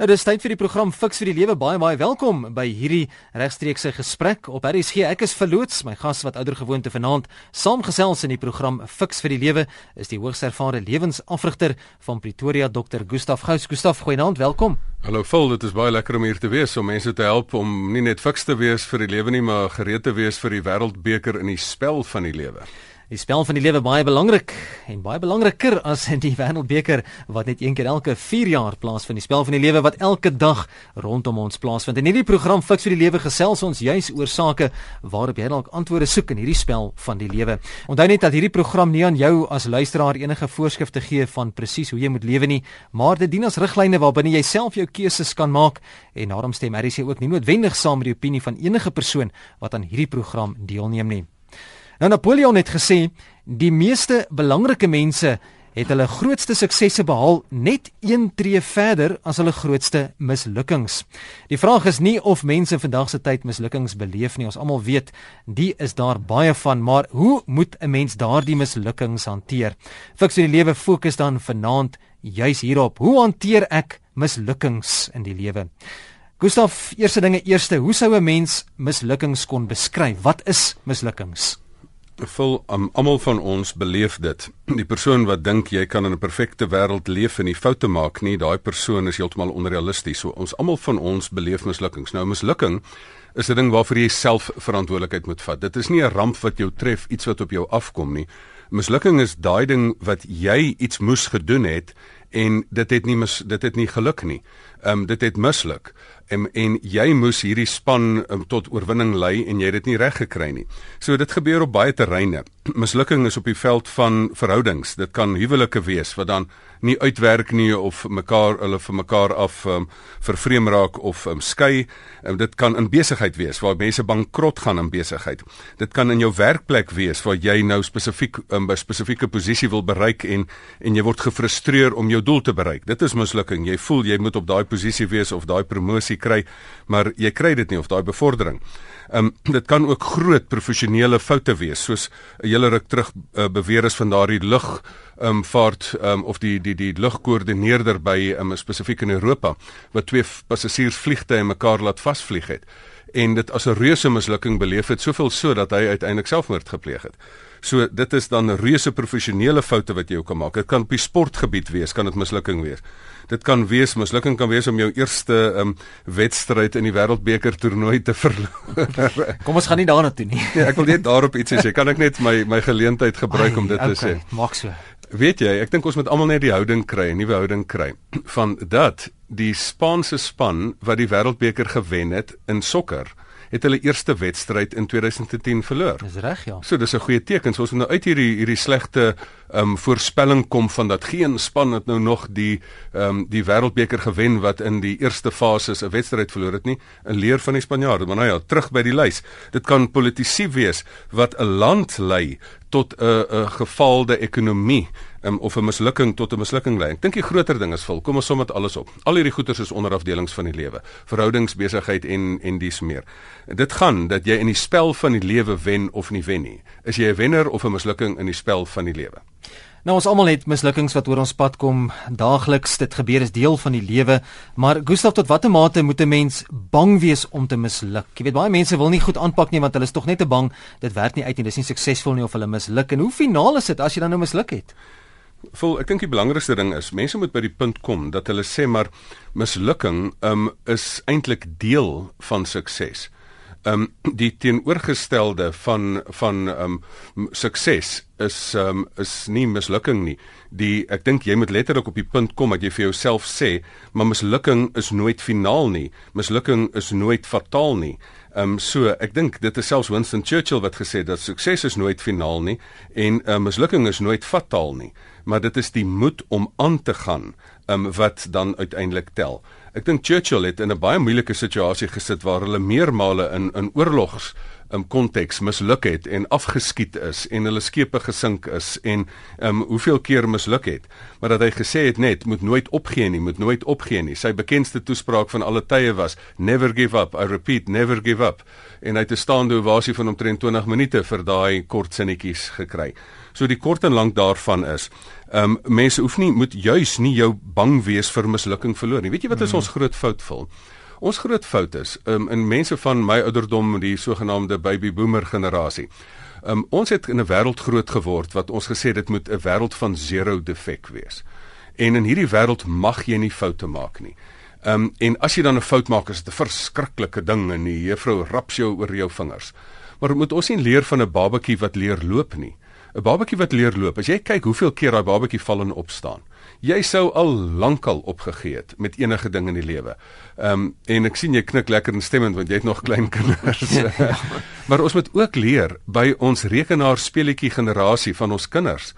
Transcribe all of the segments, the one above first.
Nou dis tyd vir die program Fix vir die Lewe. Baie baie welkom by hierdie regstreekse gesprek op RSG. Ek is verloots. My gas wat ouer gewoonte vanaand saamgesels in die program Fix vir die Lewe is die hoogs ervare lewensafrigter van Pretoria Dr. Gustaf Gous. Gustaf, goeienaand, welkom. Hallo Phil, dit is baie lekker om hier te wees om mense te help om nie net fiks te wees vir die lewe nie, maar gereed te wees vir die wêreldbeker in die spel van die lewe. Die spel van die lewe baie belangrik en baie belangriker as in die Wêreldbeker wat net een keer elke 4 jaar plaasvind. Die spel van die lewe wat elke dag rondom ons plaasvind. In hierdie program Fix vir die lewe gesels ons juis oor sake waarop jy dalk antwoorde soek in hierdie spel van die lewe. Onthou net dat hierdie program nie aan jou as luisteraar enige voorskrifte gee van presies hoe jy moet lewe nie, maar dit dien as riglyne waarbinne jy self jou keuses kan maak en daarom stem RC ook nie noodwendig saam met die opinie van enige persoon wat aan hierdie program deelneem nie. Nou Napoleon het gesê die meeste belangrike mense het hulle grootste suksesse behaal net een tree verder as hulle grootste mislukkings. Die vraag is nie of mense vandag se tyd mislukkings beleef nie. Ons almal weet, die is daar baie van, maar hoe moet 'n mens daardie mislukkings hanteer? Fiks in die lewe fokus dan vanaand juis hierop. Hoe hanteer ek mislukkings in die lewe? Gustaf, eerste dinge eerste, hoe sou 'n mens mislukkings kon beskryf? Wat is mislukkings? Vul um, almal van ons beleef dit. Die persoon wat dink jy kan in 'n perfekte wêreld leef en nie foute maak nie, daai persoon is heeltemal onrealisties. So ons almal van ons beleef mislukkings. Nou mislukking is 'n ding waarvoor jy self verantwoordelikheid moet vat. Dit is nie 'n ramp wat jou tref, iets wat op jou afkom nie. Mislukking is daai ding wat jy iets moes gedoen het en dit het nie mis, dit het nie geluk nie. Ehm um, dit het misluk en en jy moes hierdie span um, tot oorwinning lei en jy het dit nie reg gekry nie. So dit gebeur op baie terreine. Mislukking is op die veld van verhoudings. Dit kan huwelike wees wat dan nie uitwerk nie of mekaar hulle vir mekaar af um, vervreem raak of um, skei. Um, dit kan in besigheid wees waar mense bankrot gaan in besigheid. Dit kan in jou werkplek wees waar jy nou spesifiek um, 'n spesifieke posisie wil bereik en en jy word gefrustreer om jou doel te bereik. Dit is mislukking. Jy voel jy moet op daai posisie wees of daai promosie kry, maar jy kry dit nie of daai bevordering. Ehm um, dit kan ook groot professionele foute wees soos 'n hele ruk terug uh, beweer is van daardie lug ehm um, vaart ehm um, of die die die lugkoördineerder by 'n um, spesifiek in Europa wat twee passasiersvliegtye mekaar laat vasvlieg het en dit as 'n reuse mislukking beleef het soveel so dat hy uiteindelik selfmoord gepleeg het. So dit is dan reuse professionele foute wat jy ook kan maak. Dit kan op die sportgebied wees, kan dit mislukking wees dit kan wees mislukking kan wees om jou eerste um, wedstryd in die wêreldbeker toernooi te verloor. Kom ons gaan nie daarna toe nie. nee, ek wil net daarop iets sê. Kan ek net my my geleentheid gebruik Ai, om dit okay, te sê? Maak so. Weet jy, ek dink ons moet almal net die houding kry, 'n nuwe houding kry van dat die Spaanse span wat die wêreldbeker gewen het in sokker het hulle eerste wedstryd in 2010 verloor. Dis reg, ja. So dis 'n goeie teken. So ons moet nou uit hierdie hierdie slegte ehm um, voorspelling kom van dat geen span het nou nog die ehm um, die wêreldbeker gewen wat in die eerste fase 'n wedstryd verloor het nie. 'n Leer van die Spanjaarde, maar nou ja, terug by die lys. Dit kan politisie wees wat 'n land lei tot 'n 'n gefaalde ekonomie um, of 'n mislukking tot 'n mislukking lei. Ek dink die groter ding is vol. Kom ons som dit alles op. Al hierdie goeters is onderafdelings van die lewe. Verhoudings, besigheid en en dis meer. Dit gaan dat jy in die spel van die lewe wen of nie wen nie. Is jy 'n wenner of 'n mislukking in die spel van die lewe? Nou ons almal het mislukkings wat oor ons pad kom daagliks. Dit gebeur is deel van die lewe. Maar Gustav, tot watter mate moet 'n mens bang wees om te misluk? Jy weet baie mense wil nie goed aanpak nie want hulle is tog net te bang dit werk nie uit nie. Dis nie suksesvol nie of hulle misluk. En hoe finaal is dit as jy dan nou misluk het? Vol, ek dink die belangrikste ding is mense moet by die punt kom dat hulle sê maar mislukking um, is eintlik deel van sukses um, die teenoorgestelde van van um, sukses is um, is nie mislukking nie. Die ek dink jy moet letterlik op die punt kom dat jy vir jouself sê, maar mislukking is nooit finaal nie. Mislukking is nooit fataal nie. Ehm um, so ek dink dit is selfs Winston Churchill wat gesê het dat sukses is nooit finaal nie en uh, mislukking is nooit fataal nie. Maar dit is die moed om aan te gaan um, wat dan uiteindelik tel. Ek dink Churchill het in 'n baie moeilike situasie gesit waar hulle meermale in in oorlogs in konteks misluk het en afgeskiet is en hulle skepe gesink is en um, hoeveel keer misluk het maar dat hy gesê het net moet nooit opgee nie moet nooit opgee nie sy bekendste toespraak van alle tye was never give up i repeat never give up en hy het 'n staande ovasie van omtrent 20 minute vir daai kort sinnetjies gekry so die kort en lank daarvan is Ehm um, mense hoef nie moet juis nie jou bang wees vir mislukking verloor nie. Weet jy wat is mm. ons groot fout vol? Ons groot fout is um, in mense van my ouderdom, die sogenaamde baby boomer generasie. Um, ons het in 'n wêreld groot geword wat ons gesê dit moet 'n wêreld van zero defek wees. En in hierdie wêreld mag jy nie foute maak nie. Ehm um, en as jy dan 'n fout maak, is dit 'n verskriklike ding en die juffrou rap jou oor jou vingers. Maar moet ons nie leer van 'n babatjie wat leer loop nie. 'n Babatjie wat leer loop, as jy kyk hoeveel keer daai babatjie val en opstaan. Jy sou al lankal opgegee het met enige ding in die lewe. Ehm um, en ek sien jy knik lekker instemmend want jy het nog klein kinders. maar ons moet ook leer by ons rekenaarspeletjie generasie van ons kinders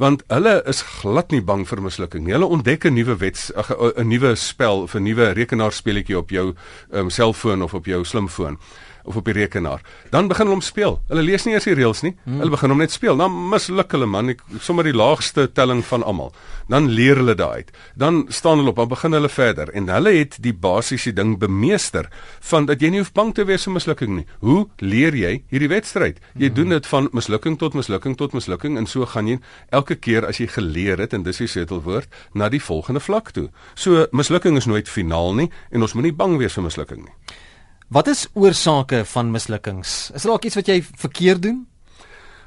want hulle is glad nie bang vir mislukking nie. Hulle ontdek 'n nuwe wet 'n nuwe spel of 'n nuwe rekenaarspeletjie op jou um, selfoon of op jou slimfoon of op die rekenaar. Dan begin hulle om speel. Hulle lees nie eers die reëls nie. Hmm. Hulle begin hom net speel. Dan misluk hulle man, ek sommer die laagste telling van almal. Dan leer hulle daai uit. Dan staan hulle op, dan begin hulle verder en hulle het die basiese ding bemeester van dat jy nie hoef bang te wees vir mislukking nie. Hoe leer jy hierdie wedstryd? Jy hmm. doen dit van mislukking tot mislukking tot mislukking en so gaan jy elke keer as jy geleer het en dis die sleutelwoord na die volgende vlak toe. So mislukking is nooit finaal nie en ons moenie bang wees vir mislukking nie. Wat is oorsake van mislukkings? Is dit dalk iets wat jy verkeerd doen?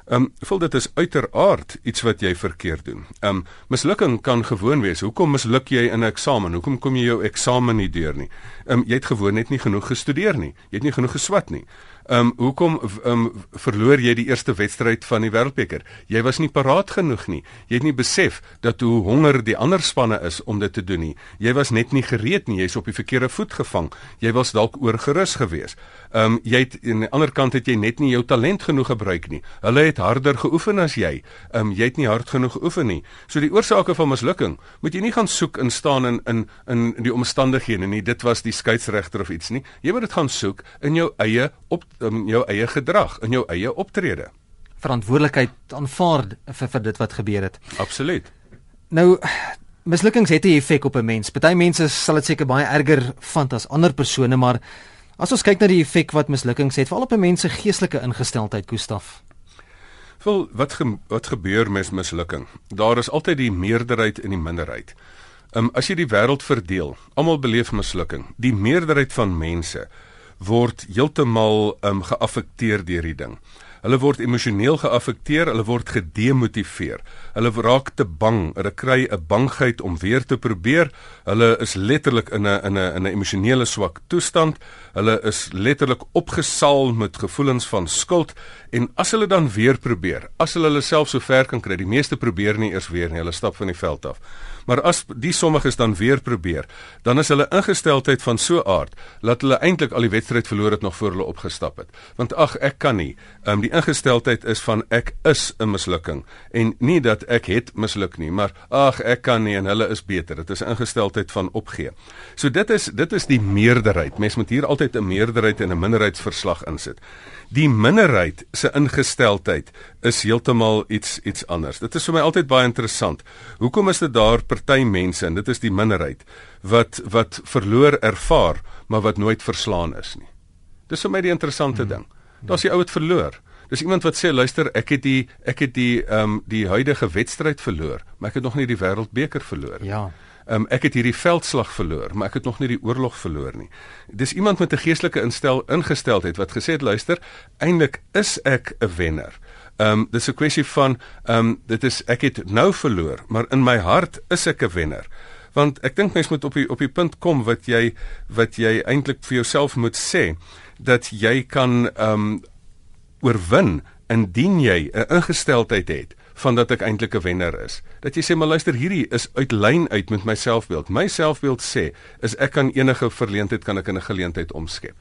Ehm, um, voel dit is uiteraard iets wat jy verkeerd doen. Ehm, um, mislukking kan gewoon wees. Hoekom misluk jy in 'n eksamen? Hoekom kom jy jou eksamen nie deur nie? Ehm, um, jy het gewoon net nie genoeg gestudeer nie. Jy het nie genoeg geswat nie. Um, hoekom um, verloor jy die eerste wedstryd van die Wêreldbeker? Jy was nie paraat genoeg nie. Jy het nie besef dat hoe honger die ander spanne is om dit te doen nie. Jy was net nie gereed nie. Jy's op die verkeerde voet gevang. Jy was dalk oorgerus geweest. Ehm um, jy het aan die ander kant het jy net nie jou talent genoeg gebruik nie. Hulle het harder geoefen as jy. Ehm um, jy het nie hard genoeg geoefen nie. So die oorsake van mislukking moet jy nie gaan soek in staan in in in die omstandighede nie. Dit was die skeieregter of iets nie. Jy moet dit gaan soek in jou eie op in jou eie gedrag, in jou eie optrede. Verantwoordelikheid aanvaar vir vir dit wat gebeur het. Absoluut. Nou mislukkings het 'n effek op 'n mens. Party mense sal dit seker baie erger vind as ander persone, maar as ons kyk na die effek wat mislukkings het, veral op 'n mens se geestelike ingesteldheid, Gustaf. Wel, wat ge, wat gebeur met mislukking? Daar is altyd die meerderheid en die minderheid. Ehm um, as jy die wêreld verdeel, almal beleef mislukking. Die meerderheid van mense word heeltemal um, geaffekteer deur die ding. Hulle word emosioneel geaffekteer, hulle word gedemotiveer. Hulle raak te bang, hulle kry 'n bangheid om weer te probeer. Hulle is letterlik in 'n in 'n in 'n emosionele swak toestand. Hulle is letterlik opgesaal met gevoelens van skuld en as hulle dan weer probeer, as hulle hulle self so ver kan kry, die meeste probeer nie eers weer nie, hulle stap van die veld af. Maar as die sommiges dan weer probeer, dan is hulle ingesteldheid van so aard dat hulle eintlik al die wedstryd verloor het nog voor hulle opgestap het. Want ag, ek kan nie. Ehm um, die ingesteldheid is van ek is 'n mislukking en nie dat ek het misluk nie, maar ag, ek kan nie en hulle is beter. Dit is ingesteldheid van opgee. So dit is dit is die meerderheid. Mens moet hier altyd 'n meerderheid en 'n minderheidsverslag insit. Die minderheid se ingesteldheid is heeltemal iets iets anders. Dit is vir my altyd baie interessant. Hoekom is dit daar party mense en dit is die minderheid wat wat verloor ervaar, maar wat nooit verslaan is nie. Dis vir my die interessante hmm. ding. Daar's die ou wat verloor. Dis iemand wat sê luister, ek het die ek het die ehm um, die huidige wedstryd verloor, maar ek het nog nie die wêreldbeker verloor. Ja. Um, ek het hierdie veldslag verloor, maar ek het nog nie die oorlog verloor nie. Dis iemand met 'n geestelike instel ingesteldheid wat gesê het luister, eintlik is ek 'n wenner. Ehm um, dis 'n kwessie van ehm um, dit is ek het nou verloor, maar in my hart is ek 'n wenner. Want ek dink mens moet op die op die punt kom wat jy wat jy eintlik vir jouself moet sê dat jy kan ehm um, oorwin indien jy 'n ingesteldheid het van dat ek eintlik 'n wenner is. Dat jy sê maar luister hierdie is uit lyn uit met my selfbeeld. My selfbeeld sê is ek kan enige verleentheid kan ek in 'n geleentheid omskep.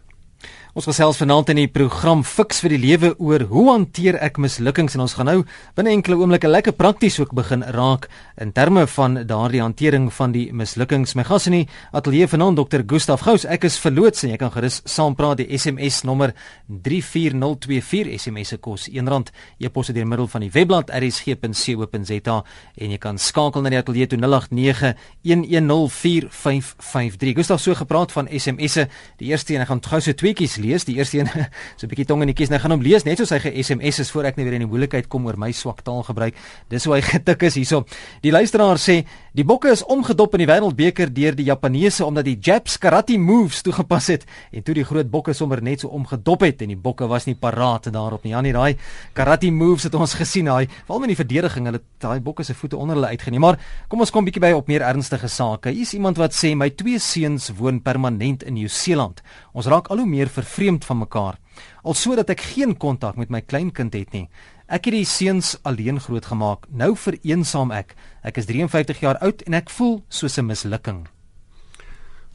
Ons gesels vanaand in die program Fix vir die lewe oor hoe hanteer ek mislukkings en ons gaan nou binne enkele oomblikke lekker prakties ook begin raak in terme van daardie hantering van die mislukkings. My gas in die ateljee vanaand Dr. Gustaf Gous. Ek is verloots en jy kan gerus saampraat die SMS nommer 34024 SMS se kos R1. Jy pos dit deur middel van die webblad rsg.co.za en jy kan skakel na die ateljee toe 0891104553. Gustaf so gepraat van SMS'e. Die eerste een, ek gaan gou so tweetjies lees. Die eerste een so 'n bietjie tong in die kies. Nou gaan hom lees net soos hy ge-SMS is voor ek nou weer in die moeilikheid kom oor my swak taalgebruik. Dis hoe hy getik is hierso. Die luisteraar sê die bokke is omgedop in die wêreldbeker deur die Japaneese omdat die Japs karate moves toegepas het en toe die groot bokke sommer net so omgedop het en die bokke was nie paraat daarop nie. Janie, daai karate moves het ons gesien, daai veral in die verdediging, hulle daai bokke se voete onder hulle uitgeneem. Maar kom ons kom bietjie by op meer ernstige sake. Hier is iemand wat sê my twee seuns woon permanent in Nieu-Seeland. Ons raak al hoe meer vervreemd van mekaar. Alsodat ek geen kontak met my kleinkind het nie. Ek het die seuns alleen grootgemaak. Nou vereensaam ek. Ek is 53 jaar oud en ek voel soos 'n mislukking.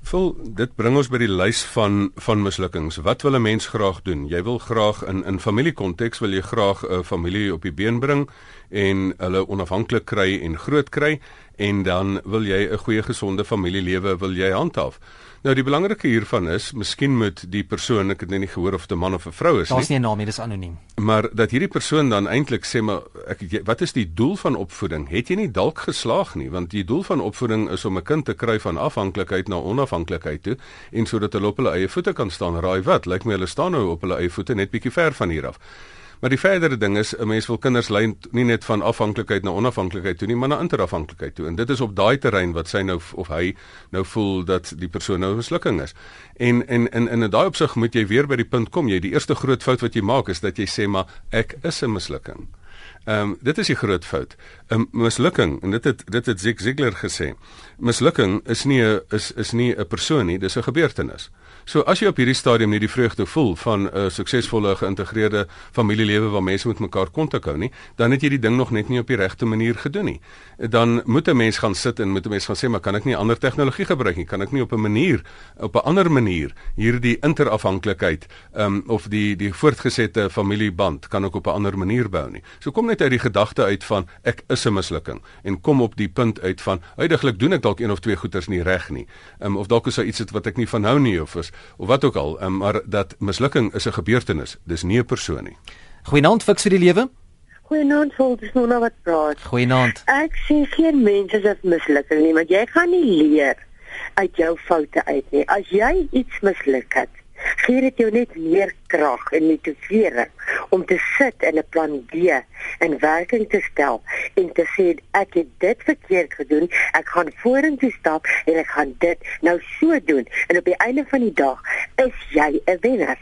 Vol dit bring ons by die lys van van mislukkings. Wat wil 'n mens graag doen? Jy wil graag in in familiekonteks wil jy graag 'n familie op die been bring en hulle onafhanklik kry en groot kry en dan wil jy 'n goeie gesonde familielewe wil jy handhaaf. Nou die belangrike hiervan is, miskien moet die persoon, ek het net nie gehoor of dit 'n man of 'n vrou is nie. Daar's nie 'n naam nie, dis anoniem. Maar dat hierdie persoon dan eintlik sê maar ek wat is die doel van opvoeding? Het jy nie dalk geslaag nie, want die doel van opvoeding is om 'n kind te kry van afhanklikheid na onafhanklikheid toe en sodat hulle op hulle eie voete kan staan. Raai wat? Lyk my hulle staan nou op hulle eie voete net bietjie ver van hier af. Maar die verdere ding is 'n mens wil kinders lei nie net van afhanklikheid na onafhanklikheid toe nie, maar na interafhanklikheid toe. En dit is op daai terrein wat sy nou of hy nou voel dat die persoon nou 'n mislukking is. En en in in 'n daai opsig moet jy weer by die punt kom, jy die eerste groot fout wat jy maak is dat jy sê maar ek is 'n mislukking. Ehm um, dit is die groot fout. 'n um, Mislukking en dit het dit het Zig Ziglar gesê. Mislukking is nie 'n is is nie 'n persoon nie, dis 'n gebeurtenis. So as jy op hierdie stadium nie die vreugde voel van 'n uh, suksesvolle geïntegreerde familielewe waar mense met mekaar kontak hou nie, dan het jy die ding nog net nie op die regte manier gedoen nie. Dan moet 'n mens gaan sit en moet 'n mens gaan sê, maar kan ek nie ander tegnologie gebruik nie? Kan ek nie op 'n manier op 'n ander manier hierdie interafhanklikheid um, of die die voortgesette familieband kan ek op 'n ander manier bou nie. So kom net uit die gedagte uit van ek is 'n mislukking en kom op die punt uit van heidaglik doen ek dalk een of twee goeters nie reg nie. Um, of dalk is daar iets wat ek nie van hou nie of is of wat ook al, um, maar dat mislukking is 'n gebeurtenis, dis nie 'n persoon nie. Goeienaand fiks vir die lewe. Goeienaand, vol dis nou nou wat praat. Goeienaand. Ek sien geen mense as mislukking nie, want jy gaan nie leer uit jou foute uit nie. As jy iets misluk het, gee dit jou net meer krag en motivering om te sit en 'n plan B in werking te stel en te sê ek het dit verkeerd gedoen, ek gaan vorentoe stap en ek gaan dit nou so doen en op die einde van die dag is jy 'n wenner.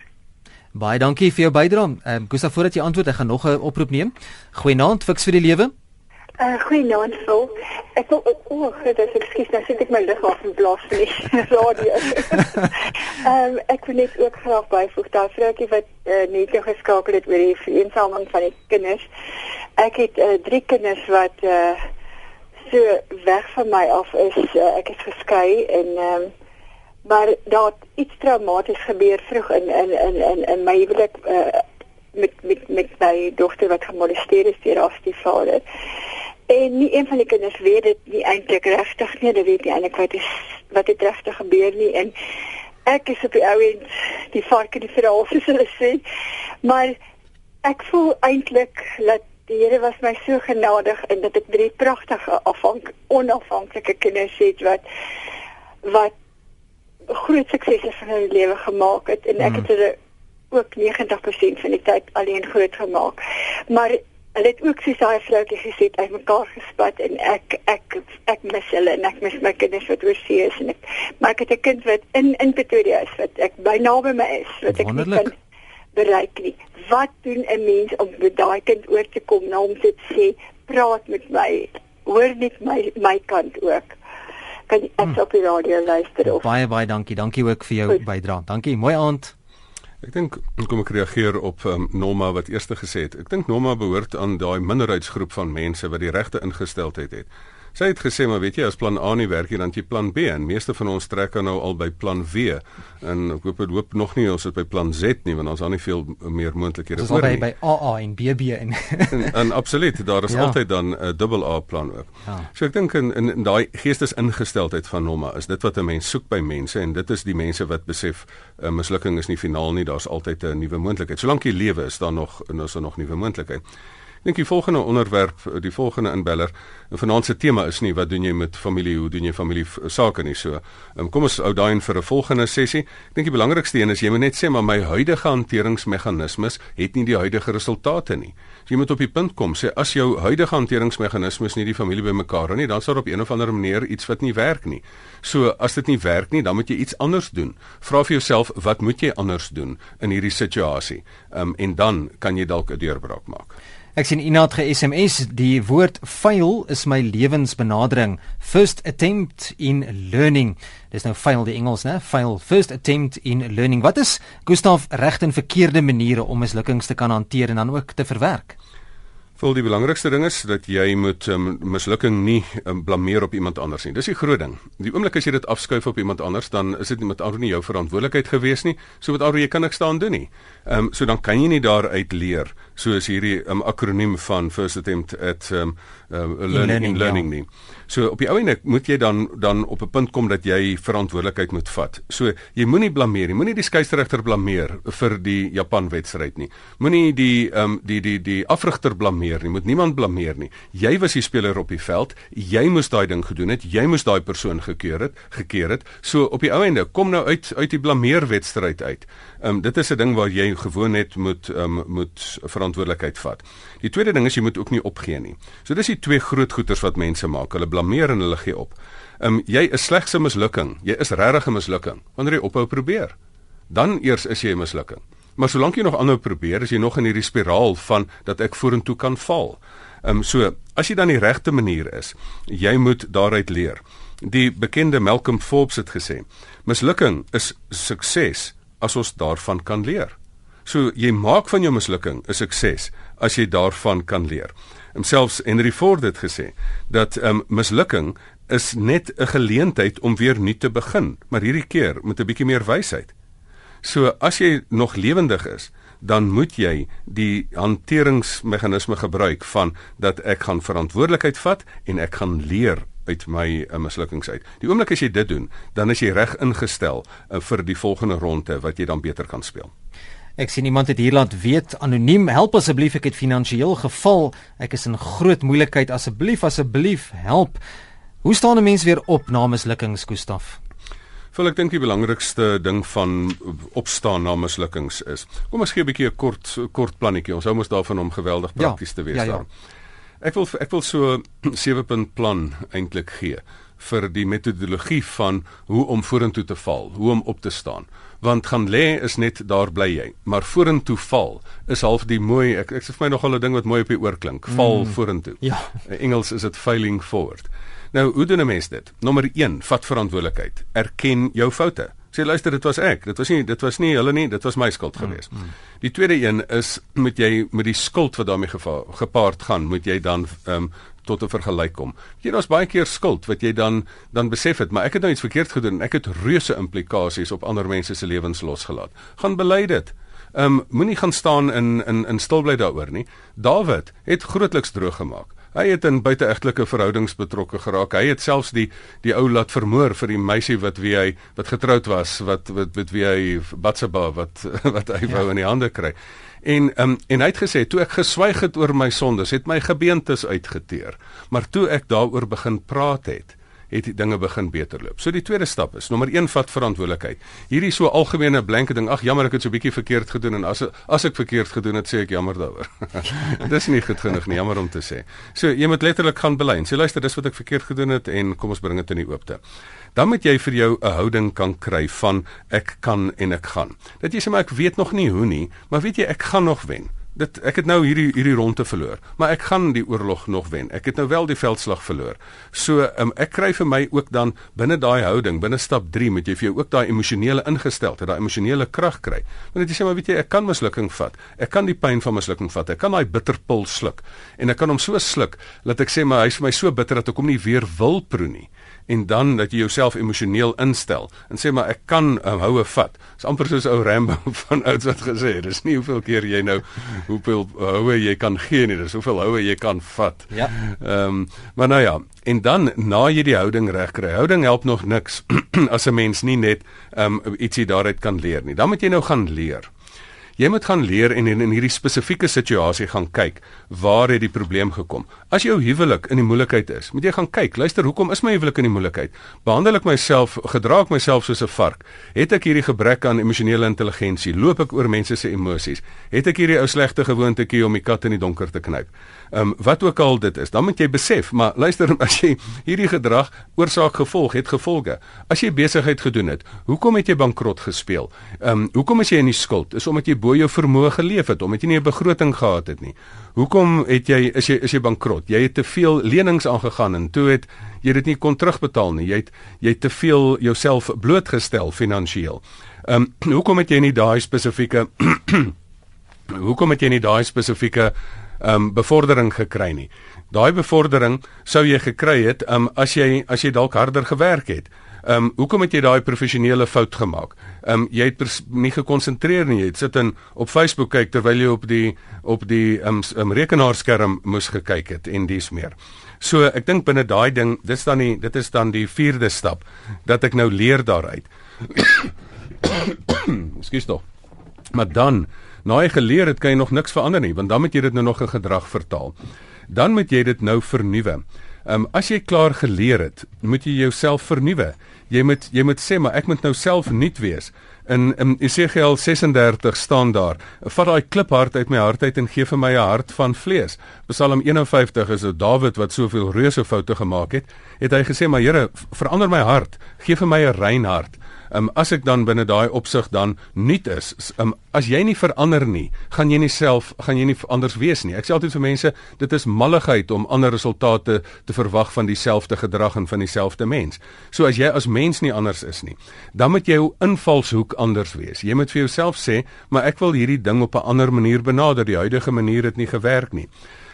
Baie dankie vir jou bydrae. Ehm um, Gustav voordat jy antwoord, ek gaan nog 'n oproep neem. Goeienaand, fiks vir die lewe. Uh, Goeienaand, Phil. Ek wil ook o, dit is ekskuus, nou sit ek my lig af in plaas van die radio. Ehm um, ek wil net ook graag byvoeg daar vroutjie wat uh, net nou geskakel het oor die vereensaming van die kinders. Ek het uh, drie kinders wat uh, so weg van my af is. Uh, ek is geskei en ehm um, maar daar iets traumaties gebeur vroeg in in in in, in my huwelik uh, met met met my dogter wat gemolesteer is deur haar stiefvader. En nie een van die kinders weet dit nie eintlik regtig nie, hulle weet nie eintlik wat is wat het regtig gebeur nie en ek is op die ou end die vark in die verhaal soos hulle sê. Maar ek voel eintlik dat die Here was my so genadig en dat ek drie pragtige afhank onafhanklike kinders het wat wat groot suksese van hulle lewe gemaak het en ek mm. het hulle ook 90% van die tyd alleen groot gemaak. Maar hulle het ook soos daai vroutjie gesê uit mekaar gespat en ek ek ek mis hulle en ek mis my kinders wat oorsee is en ek maar ek het 'n kind wat in in Pretoria is wat ek by naby my is wat ek nie kan bereik nie. Wat doen 'n mens om met daai kind oor te kom na hom te sê praat met my hoor net my my kant ook. Kan ek hmm. op die radio luister of baie baie dankie. Dankie ook vir jou bydrae. Dankie. Mooi aand Ek dink kom ek reageer op um, Norma wat eers gesê het. Ek dink Norma behoort aan daai minderheidsgroep van mense wat die regte ingesteldheid het. Sy het gesê maar weet jy as plan A nie werk nie dan jy plan B en meeste van ons trek nou al by plan W en ek hoop dit hoop nog nie ons is by plan Z nie want ons het nie veel meer moontlikhede voor nie. Ons is by AA en BB en en, en absoluut daar is ja. altyd dan 'n dubbel A plan ook. Ja. So ek dink in in, in daai geestesingesteldheid van Norma is dit wat 'n mens soek by mense en dit is die mense wat besef 'n uh, mislukking is nie finaal nie daar's altyd 'n nuwe moontlikheid. Solank jy lewe is daar nog en is nog nuwe moontlikheid. Ek dink die volgende onderwerp, die volgende inbeller, vanaand se tema is nie wat doen jy met familie, hoe doen jy familie sake nie so. Um, kom ons hou daai in vir 'n volgende sessie. Ek dink die belangrikste een is jy moet net sê maar my huidige hanteringsmeganismes het nie die huidige resultate nie. So, jy moet op die punt kom sê as jou huidige hanteringsmeganismes nie die familie bymekaar hou nie, dan sal op een of ander manier iets wat nie werk nie. So as dit nie werk nie, dan moet jy iets anders doen. Vra vir jouself wat moet jy anders doen in hierdie situasie? Um, en dan kan jy dalk 'n deurbraak maak. Ek sien Inaat ge SMS die woord fail is my lewensbenadering. First attempt in learning. Dis nou fail die Engels, né? Fail first attempt in learning. Wat is Gustaf regte en verkeerde maniere om mislukkings te kan hanteer en dan ook te verwerk? Vol die belangrikste ding is dat jy moet um, mislukking nie um, blameer op iemand anders nie. Dis die groot ding. Die oomblik as jy dit afskuif op iemand anders, dan is dit nie met alre nie jou verantwoordelikheid gewees nie. So met alre jy kan niks staan doen nie. Ehm um, so dan kan jy nie daaruit leer soos hierdie um, akroniem van first attempt at um, uh, learning in learning, in learning ja. nie. So op die ou einde moet jy dan dan op 'n punt kom dat jy verantwoordelikheid moet vat. So jy moenie blameer nie. Moenie die skeieregter blameer vir die Japan wedstryd nie. Moenie die um, die die die afrigter blameer nie. Moet niemand blameer nie. Jy was die speler op die veld. Jy moes daai ding gedoen het. Jy moes daai persoon gekeer het, gekeer het. So op die ou einde kom nou uit uit die blameer wedstryd uit. Ehm um, dit is 'n ding waar jy gewoon net moet ehm um, moet verantwoordelikheid vat. Die tweede ding is jy moet ook nie opgee nie. So dis die twee groot goeters wat mense maak. Hulle blameer en hulle gee op. Ehm um, jy is slegs 'n mislukking. Jy is regtig 'n mislukking wanneer jy ophou probeer. Dan eers is jy 'n mislukking. Maar solank jy nog aanhou probeer, is jy nog in hierdie spiraal van dat ek vorentoe kan val. Ehm um, so, as jy dan die regte manier is, jy moet daaruit leer. Die bekende Malcolm Forbes het gesê: "Mislukking is sukses as ons daarvan kan leer." So jy maak van jou mislukking 'n sukses as jy daarvan kan leer. Homselfs Henry Ford het gesê dat 'n um, ehm, mislukking is net 'n geleentheid om weer nuut te begin, maar hierdie keer met 'n bietjie meer wysheid. So as jy nog lewendig is, dan moet jy die hanteringsmeganisme gebruik van dat ek gaan verantwoordelikheid vat en ek gaan leer uit my uh, mislukkings uit. Die oomblik as jy dit doen, dan is jy reg ingestel uh, vir die volgende ronde wat jy dan beter kan speel. Ek sien iemand het hier laat weet anoniem help asseblief ek het finansiëel geval. Ek is in groot moeilikheid. Asseblief asseblief help. Hoe staan 'n mens weer op na mislukkings Gustaf? Vol ek dink die belangrikste ding van opstaan na mislukkings is kom ons gee 'n bietjie 'n kort kort plannetjie. Ons hou mos daarvan om geweldig ja, prakties ja, te wees ja, ja. daar. Ek wil ek wil so 7 punt plan eintlik gee vir die metodologie van hoe om vorentoe te val, hoe om op te staan. Want gaan lê is net daar bly jy. Maar vorentoe val is half die mooi ek ek sê vir my nogal 'n ding wat mooi op die oor klink. Val mm. vorentoe. Ja. In Engels is dit failing forward. Nou hoe doen 'n mens dit? Nommer 1 vat verantwoordelikheid. Erken jou foute. Sê luister dit was ek. Dit was nie dit was nie hulle nie. Dit was my skuld mm, geweest. mm. die tweede een is moet jy met die skuld wat daarmee gepaard gaan moet jy dan um, tot 'n vergelyk kom. Jy daar's baie keer skuld wat jy dan dan besef het, maar ek het nou iets verkeerd gedoen en ek het reuse implikasies op ander mense se lewens losgelaat. Gaan bely dit. Ehm um, moenie gaan staan in in in stil bly daaroor nie. Dawid het grootliks droog gemaak. Hy het in buiteegtelike verhoudings betrokke geraak. Hy het selfs die die ou laat vermoor vir die meisie wat wie hy wat getroud was, wat wat met wie hy Batseba wat wat hy ja. wou in die hande kry. En um, en hy het gesê toe ek geswyg het oor my sondes, het my gebeentes uitgeteer. Maar toe ek daaroor begin praat het, het die dinge begin beter loop. So die tweede stap is nommer 1 vat verantwoordelikheid. Hierdie so algemene blanke ding, ag jammer ek het so 'n bietjie verkeerd gedoen en as as ek verkeerd gedoen het, sê ek jammer daaroor. dis nie goed genoeg nie, jammer om te sê. So jy moet letterlik gaan bely. Sê luister, dis wat ek verkeerd gedoen het en kom ons bring dit in die oopte dan moet jy vir jou 'n houding kan kry van ek kan en ek gaan. Dat jy sê maar ek weet nog nie hoe nie, maar weet jy ek gaan nog wen. Dit ek het nou hierdie hierdie ronde verloor, maar ek gaan die oorlog nog wen. Ek het nou wel die veldslag verloor. So um, ek kry vir my ook dan binne daai houding, binne stap 3 moet jy vir jou ook daai emosionele ingesteldheid, daai emosionele krag kry. Want jy sê maar weet jy ek kan mislukking vat. Ek kan die pyn van mislukking vat. Ek kan daai bitterpil sluk en ek kan hom so sluk dat ek sê maar hy's vir my so bitter dat ek hom nie weer wil proe nie en dan dat jy jouself emosioneel instel en sê maar ek kan um, houe vat. Dis amper soos ou Rambo van ouds wat gesê het, dis nie hoeveel keer jy nou hoeveel houe jy kan gee nie, dis hoeveel houe jy kan vat. Ja. Ehm um, maar nou ja, en dan na jy die houding reg kry. Houding help nog niks as 'n mens nie net ehm um, ietsie daaruit kan leer nie. Dan moet jy nou gaan leer. Jy moet gaan leer en in, in hierdie spesifieke situasie gaan kyk waar het die probleem gekom. As jou huwelik in die moeilikheid is, moet jy gaan kyk, luister, hoekom is my huwelik in die moeilikheid? Behandel ek myself, gedra ek myself soos 'n vark? Het ek hierdie gebrek aan emosionele intelligensie? Loop ek oor mense se emosies? Het ek hierdie ou slegte gewoontetjie om die kat in die donker te knyp? Ehm um, wat ook al dit is, dan moet jy besef, maar luister, as jy hierdie gedrag oorsaak gevolg het gevolge. As jy besigheid gedoen het, hoekom het jy bankrot gespeel? Ehm um, hoekom is jy in die skuld? Is omdat jy bo jou vermoë geleef het, omdat jy nie 'n begroting gehad het nie. Hoekom het jy is jy is jy bankrot? Jy het te veel lenings aangegaan en toe het jy dit nie kon terugbetaal nie. Jy het jy het te veel jouself blootgestel finansiëel. Ehm um, hoekom het jy nie daai spesifieke hoekom het jy nie daai spesifieke ehm um, bevordering gekry nie? Daai bevordering sou jy gekry het ehm um, as jy as jy dalk harder gewerk het. Ehm um, hoekom het jy daai professionele fout gemaak? Ehm um, jy het nie gekonsentreer nie. Jy het sit in op Facebook kyk terwyl jy op die op die ehm um, um, rekenaarskerm moes gekyk het en dis meer. So ek dink binne daai ding, dis dan die dit is dan die vierde stap dat ek nou leer daaruit. Ekskuus tog. Maar dan, na jy geleer het, kan jy nog niks verander nie, want dan moet jy dit nou nog 'n gedrag vertaal. Dan moet jy dit nou vernuwe. Ehm um, as jy klaar geleer het, moet jy jouself vernuwe. Jy moet jy moet sê maar ek moet nou self nuut wees. In in Esegiel 36 staan daar: "Vat daai kliphart uit my hart uit en gee vir my 'n hart van vlees." Psalm 51 is dit Dawid wat soveel reuse foute gemaak het, het hy gesê: "Maar Here, verander my hart, gee vir my 'n rein hart." Um, as ek dan binne daai opsig dan nuut is, um, as jy nie verander nie, gaan jy nie self gaan jy nie anders wees nie. Ek sê altyd vir mense, dit is malligheid om ander resultate te verwag van dieselfde gedrag en van dieselfde mens. So as jy as mens nie anders is nie, dan moet jou invalshoek anders wees. Jy moet vir jouself sê, maar ek wil hierdie ding op 'n ander manier benader. Die huidige manier het nie gewerk nie.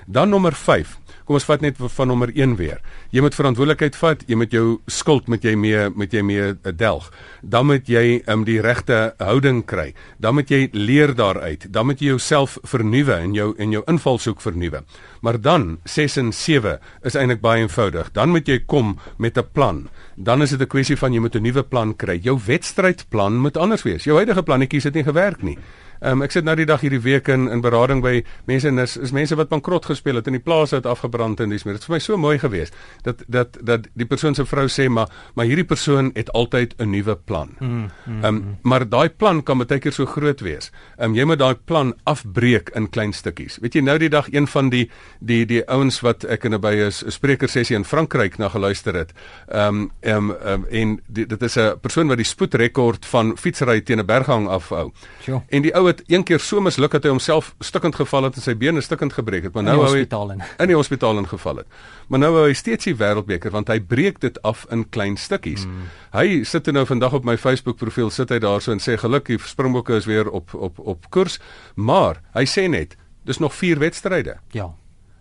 Dan nommer 5 Kom ons vat net van nommer 1 weer. Jy moet verantwoordelikheid vat, jy moet jou skuld met jy mee met jy mee eh, delg. Dan moet jy um, die regte houding kry. Dan moet jy leer daaruit. Dan moet jy jouself vernuwe en jou en jou invalshoek vernuwe. Maar dan 6 en 7 is eintlik baie eenvoudig. Dan moet jy kom met 'n plan. Dan is dit 'n kwessie van jy moet 'n nuwe plan kry. Jou wedstrydplan moet anders wees. Jou huidige plannetjies het nie gewerk nie. Um, ek sit nou die dag hierdie week in in berading by mense en is, is mense wat bankrot gespeel het en die plase het afgebrand en dis meer. Dit is vir my so mooi geweest dat dat dat die persoon se vrou sê maar maar hierdie persoon het altyd 'n nuwe plan. Mm, mm, um, maar daai plan kan baie keer so groot wees. Um, jy moet daai plan afbreek in klein stukkies. Weet jy nou die dag een van die die die ouens wat ek in by 'n spreker sessie in Frankryk na geluister het. Ehm um, ehm um, um, en die, dit is 'n persoon wat die spoedrekord van fietsry teen 'n berghang afhou. Sure. En die ou het een keer so misluk dat hy homself stukkend geval het en sy bene stukkend gebreek het, maar nou hou hy in. in die hospitaal ingeval het. Maar nou hou hy steeds die wêreldbeker want hy breek dit af in klein stukkies. Hmm. Hy sit nou vandag op my Facebook profiel sit hy daarso en sê gelukkig Springbokke is weer op op op koers, maar hy sê net dis nog 4 wedstryde. Ja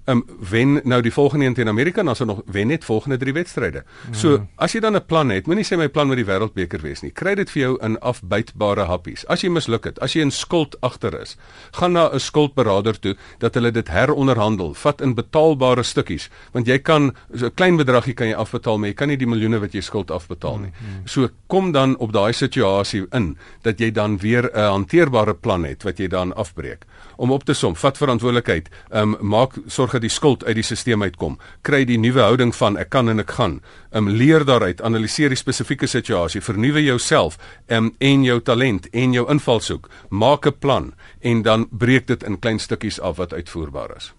um, wen nou die volgende een teen Amerika en dan sou nog wen net volgende drie wedstryde. Mm. So as jy dan 'n plan het, moenie sê my plan moet die wêreldbeker wees nie. Kry dit vir jou in afbytbare happies. As jy misluk het, as jy in skuld agter is, gaan na 'n skuldberader toe dat hulle dit heronderhandel, vat in betaalbare stukkies, want jy kan so 'n klein bedragie kan jy afbetaal, maar jy kan nie die miljoene wat jy skuld afbetaal nie. Mm. So kom dan op daai situasie in dat jy dan weer 'n hanteerbare plan het wat jy dan afbreek. Om op te som, vat verantwoordelikheid, ehm um, maak sorg dat die skuld uit die stelsel uitkom. Kry die nuwe houding van ek kan en ek gaan. Ehm um, leer daaruit, analiseer die spesifieke situasie, vernuwe jouself ehm um, en jou talent en jou invalshoek. Maak 'n plan en dan breek dit in klein stukkies af wat uitvoerbaar is.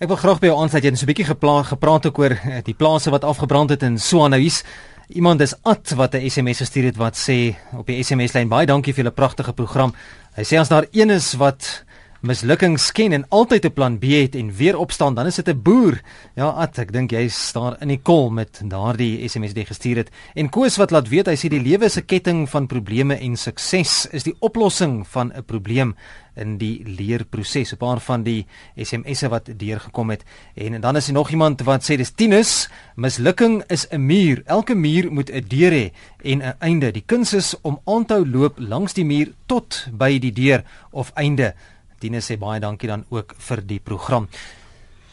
Ek wil graag by jou aansluit. Jy het so 'n bietjie gepraat ook oor eh, die plase wat afgebrand het in Swanehuis. Iemand is at wat 'n SMS gestuur het wat sê op die SMS lyn baie dankie vir julle pragtige program. Hy sê as daar een is wat mislukkings ken en altyd 'n plan B het en weer opstaan, dan is dit 'n boer. Ja, At, ek dink jy staan in die kol met daardie SMS wat jy gestuur het. En Koos wat laat weet, hy sê die lewe is 'n ketting van probleme en sukses is die oplossing van 'n probleem in die leerproses. 'n Paar van die SMS'e wat deurgekom het. En dan is daar nog iemand wat sê dis Tinus, mislukking is 'n muur. Elke muur moet 'n deur hê en 'n einde. Die kuns is om aan te hou loop langs die muur tot by die deur of einde. Dine sê baie dankie dan ook vir die program.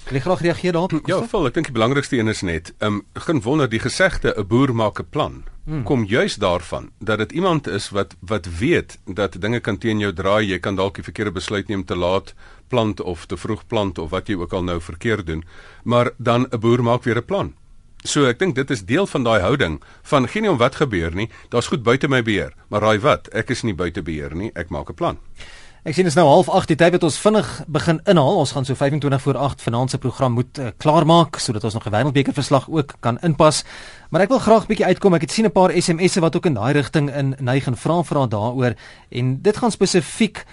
Ek wil graag reageer daarop. Ja, vol, ek dink die belangrikste een is net, ehm um, geen wonder die gesegde 'n boer maak 'n plan hmm. kom juis daarvan dat dit iemand is wat wat weet dat dinge kan teen jou draai, jy kan dalk die verkeerde besluit neem te laat plant of te vroeg plant of wat jy ook al nou verkeerd doen, maar dan 'n boer maak weer 'n plan. So ek dink dit is deel van daai houding van geen om wat gebeur nie, daar's goed buite my beheer, maar raai wat, ek is nie buite beheer nie, ek maak 'n plan. Ek sien dit is nou half 8 die tyd wat ons vinnig begin inhaal. Ons gaan so 25 voor 8 vanaand se program moet uh, klaarmaak sodat ons nog 'n wêreldbeker verslag ook kan inpas. Maar ek wil graag 'n bietjie uitkom. Ek het sien 'n paar SMS'e wat ook in daai rigting in neig en vra vra daaroor en dit gaan spesifiek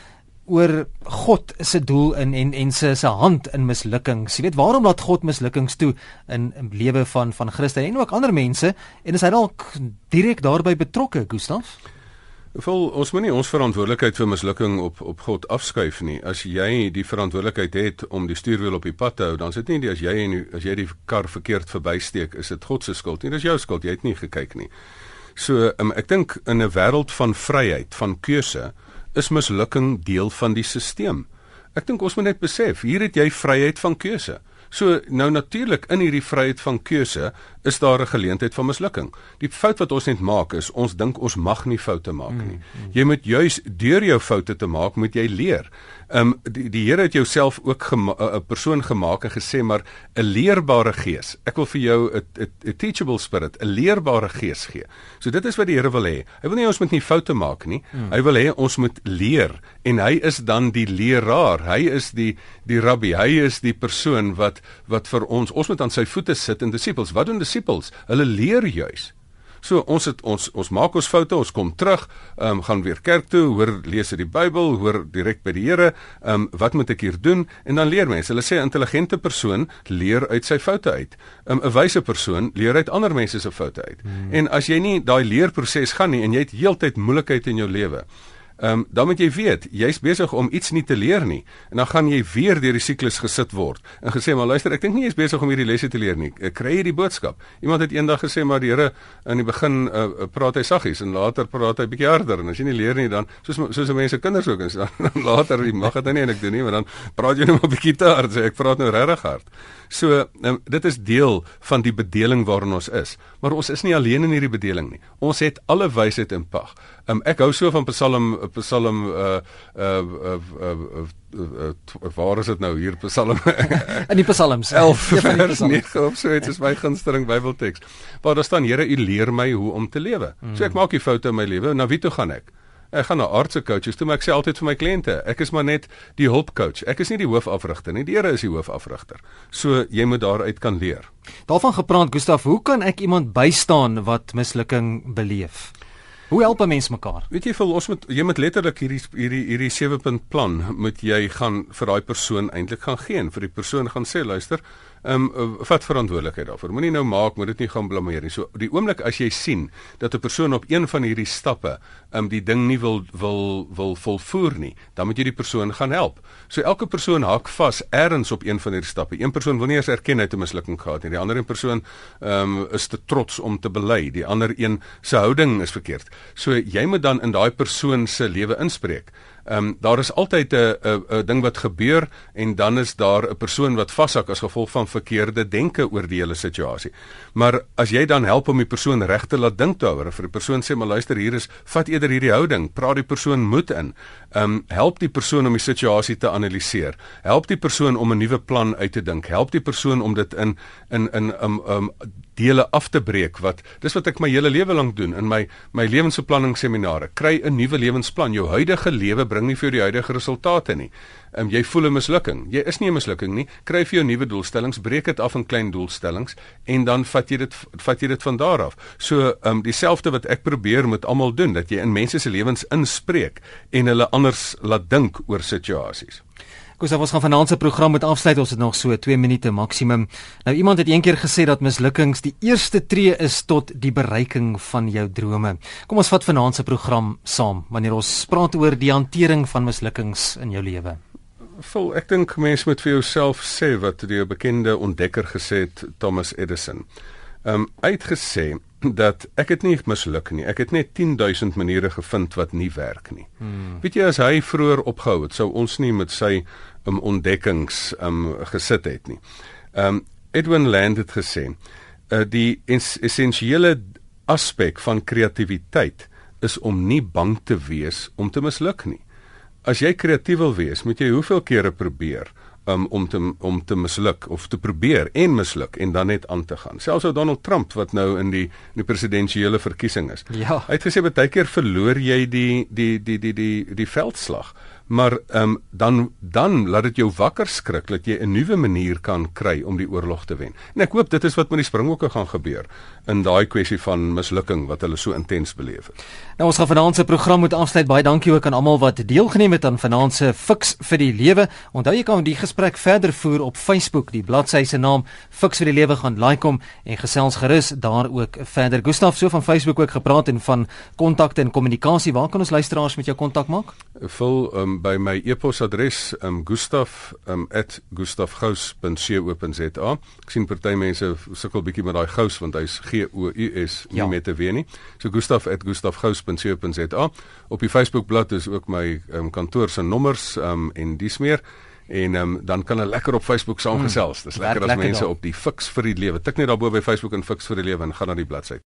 oor God se doel in en en se se hand in mislukkings. Jy weet waarom laat God mislukkings toe in in lewe van van Christus en ook ander mense en is hy dalk direk daarbey betrokke, Gustaf? Vol ons moenie ons verantwoordelikheid vir mislukking op op God afskuif nie. As jy die verantwoordelikheid het om die stuurwiel op die pad te hou, dan is dit nie die as jy en as jy die kar verkeerd verbysteek, is dit God se skuld nie. Dis jou skuld. Jy het nie gekyk nie. So, um, ek dink in 'n wêreld van vryheid, van keuse, is mislukking deel van die stelsel. Ek dink ons moet net besef, hier het jy vryheid van keuse. So nou natuurlik in hierdie vryheid van keuse is daar 'n geleentheid van mislukking. Die fout wat ons net maak is ons dink ons mag nie foute maak nie. Mm, mm. Jy moet juis deur jou foute te maak moet jy leer. Ehm um, die die Here het jouself ook 'n persoon gemaak en gesê maar 'n leerbare gees. Ek wil vir jou 'n 'n teachable spirit, 'n leerbare gees gee. So dit is wat die Here wil hê. Hy wil nie ons moet nie foute maak nie. Hmm. Hy wil hê ons moet leer en hy is dan die leraar. Hy is die die rabbi. Hy is die persoon wat wat vir ons ons moet aan sy voete sit en disippels. Wat doen disippels? Hulle leer juis. So ons het ons ons maak ons foute, ons kom terug, ehm um, gaan weer kerk toe, hoor lees uit die Bybel, hoor direk by die Here, ehm um, wat moet ek hier doen? En dan leer mense. Hulle sê 'n intelligente persoon leer uit sy foute uit. 'n um, wyse persoon leer uit ander mense se foute uit. Hmm. En as jy nie daai leerproses gaan nie en jy het heeltyd moeilikheid in jou lewe, Ehm um, dan moet jy weet, jy's besig om iets nie te leer nie en dan gaan jy weer deur die siklus gesit word en gesê maar luister, ek dink nie jy's besig om hierdie lesse te leer nie. Ek kry hierdie boodskap. Iemand het eendag gesê maar die Here in die begin uh, praat hy saggies en later praat hy bietjie harder en as jy nie leer nie dan soos soos mense kinders ook is dan, dan later mag dit nie en ek doen nie, maar dan praat jy net maar bietjie te hard sê ek praat nou regtig hard. So um, dit is deel van die bedeling waarin ons is. Maar ons is nie alleen in hierdie bedeling nie. Ons het alle wysheid in pag. Um, ek hou so van Psalm Psalm uh uh uh, uh, uh, uh waar is dit nou hier Psalm in die Psalms 11 vers 9 of so dit is my gunsteling Bybelteks waar daar staan Here u leer my hoe om te lewe. So ek mm. maak die foute in my lewe. Na wie toe gaan ek? Ek gaan na aardse coaches toe, maar ek sê altyd vir my kliënte, ek is maar net die hulpcoach. Ek is nie die hoofafrigter nie. Die Here is die hoofafrigter. So jy moet daaruit kan leer. Daarvan gepraat, Gustaf, hoe kan ek iemand bystaan wat mislukking beleef? Hoe help 'n mens mekaar? Weet jy, vir ons moet jy moet letterlik hierdie hierdie hierdie 7 punt plan moet jy gaan vir daai persoon eintlik gaan gee en vir die persoon gaan sê, luister, ehm um, vat verantwoordelikheid daarvoor. Moenie nou maak, moet dit nie gaan blameer nie. So die oomblik as jy sien dat 'n persoon op een van hierdie stappe ehm um, die ding nie wil wil wil volvoer nie, dan moet jy die persoon gaan help. So elke persoon hak vas ergens op een van hierdie stappe. Een persoon wil nie eens erken hy het 'n mislukking gehad nie. Die ander een persoon ehm um, is te trots om te bely. Die ander een se houding is verkeerd. So jy moet dan in daai persoon se lewe inspreek. Ehm um, daar is altyd 'n 'n 'n ding wat gebeur en dan is daar 'n persoon wat vashak as gevolg van verkeerde denke oor die hele situasie. Maar as jy dan help om die persoon reg te laat dink daaroor, vir die persoon sê maar luister hier is vat eerder hierdie houding, praat die persoon moed in. Um, help die persoon om die situasie te analiseer. Help die persoon om 'n nuwe plan uit te dink. Help die persoon om dit in in in um um dele af te breek wat dis wat ek my hele lewe lank doen in my my lewensbeplanning seminare kry 'n nuwe lewensplan jou huidige lewe bring nie vir jou die huidige resultate nie um, jy voel 'n mislukking jy is nie 'n mislukking nie kry vir jou nuwe doelstellings breek dit af in klein doelstellings en dan vat jy dit vat jy dit van daar af so um, dieselfde wat ek probeer met almal doen dat jy in mense se lewens inspreek en hulle anders laat dink oor situasies Gustav, ons gaan vanaand se program met afsluit. Ons het nog so 2 minute maksimum. Nou iemand het eendag gesê dat mislukkings die eerste tree is tot die bereiking van jou drome. Kom ons vat vanaand se program saam wanneer ons praat oor die hantering van mislukkings in jou lewe. Vol, ek dink mense moet vir jouself sê wat die bekende ontdekker gesê het, Thomas Edison. Ehm um, uitgesê dat ek het nie misluk nie. Ek het net 10000 maniere gevind wat nie werk nie. Hmm. Weet jy as hy vroeër opgehou het, sou ons nie met sy um, ontdekkings um gesit het nie. Um Edwin Land het gesê, uh, die es essensiële aspek van kreatiwiteit is om nie bang te wees om te misluk nie. As jy kreatief wil wees, moet jy hoeveel kere probeer um, om te om te misluk of te probeer en misluk en dan net aan te gaan. Selfs ou Donald Trump wat nou in die in die presidentsiële verkiesing is. Ja. Hy het gesê baie keer verloor jy die die die die die die veldslag maar ehm um, dan dan laat dit jou wakker skrik dat jy 'n nuwe manier kan kry om die oorlog te wen. En ek hoop dit is wat met die Springbokke gaan gebeur in daai kwessie van mislukking wat hulle so intens beleef het. Nou ons gaan vanaand se program moet afsluit. Baie dankie ook aan almal wat deelgeneem het aan vanaand se Fix vir die Lewe. Onthou jy kan die gesprek verder voer op Facebook. Die bladsy se naam Fix vir die Lewe gaan like hom en gesels gerus daar ook verder. Gustaf so van Facebook ook gepraat en van kontakte en kommunikasie. Waar kan ons luisteraars met jou kontak maak? Vul um, by my e-posadres um, gustaf@gustafgous.co.za. Ek sien party mense sukkel bietjie met daai gous want hy's G O U S nie ja. met 'n W nie. So gustaf@gustafgous.co.za. Op die Facebookblad is ook my um, kantoor se nommers um, en dis meer en um, dan kan hulle lekker op Facebook saamgesels. Mm, Dis lekker as mense op die Fix vir die Lewe. Tik net daarbo by Facebook en Fix vir die Lewe en gaan na die bladsy.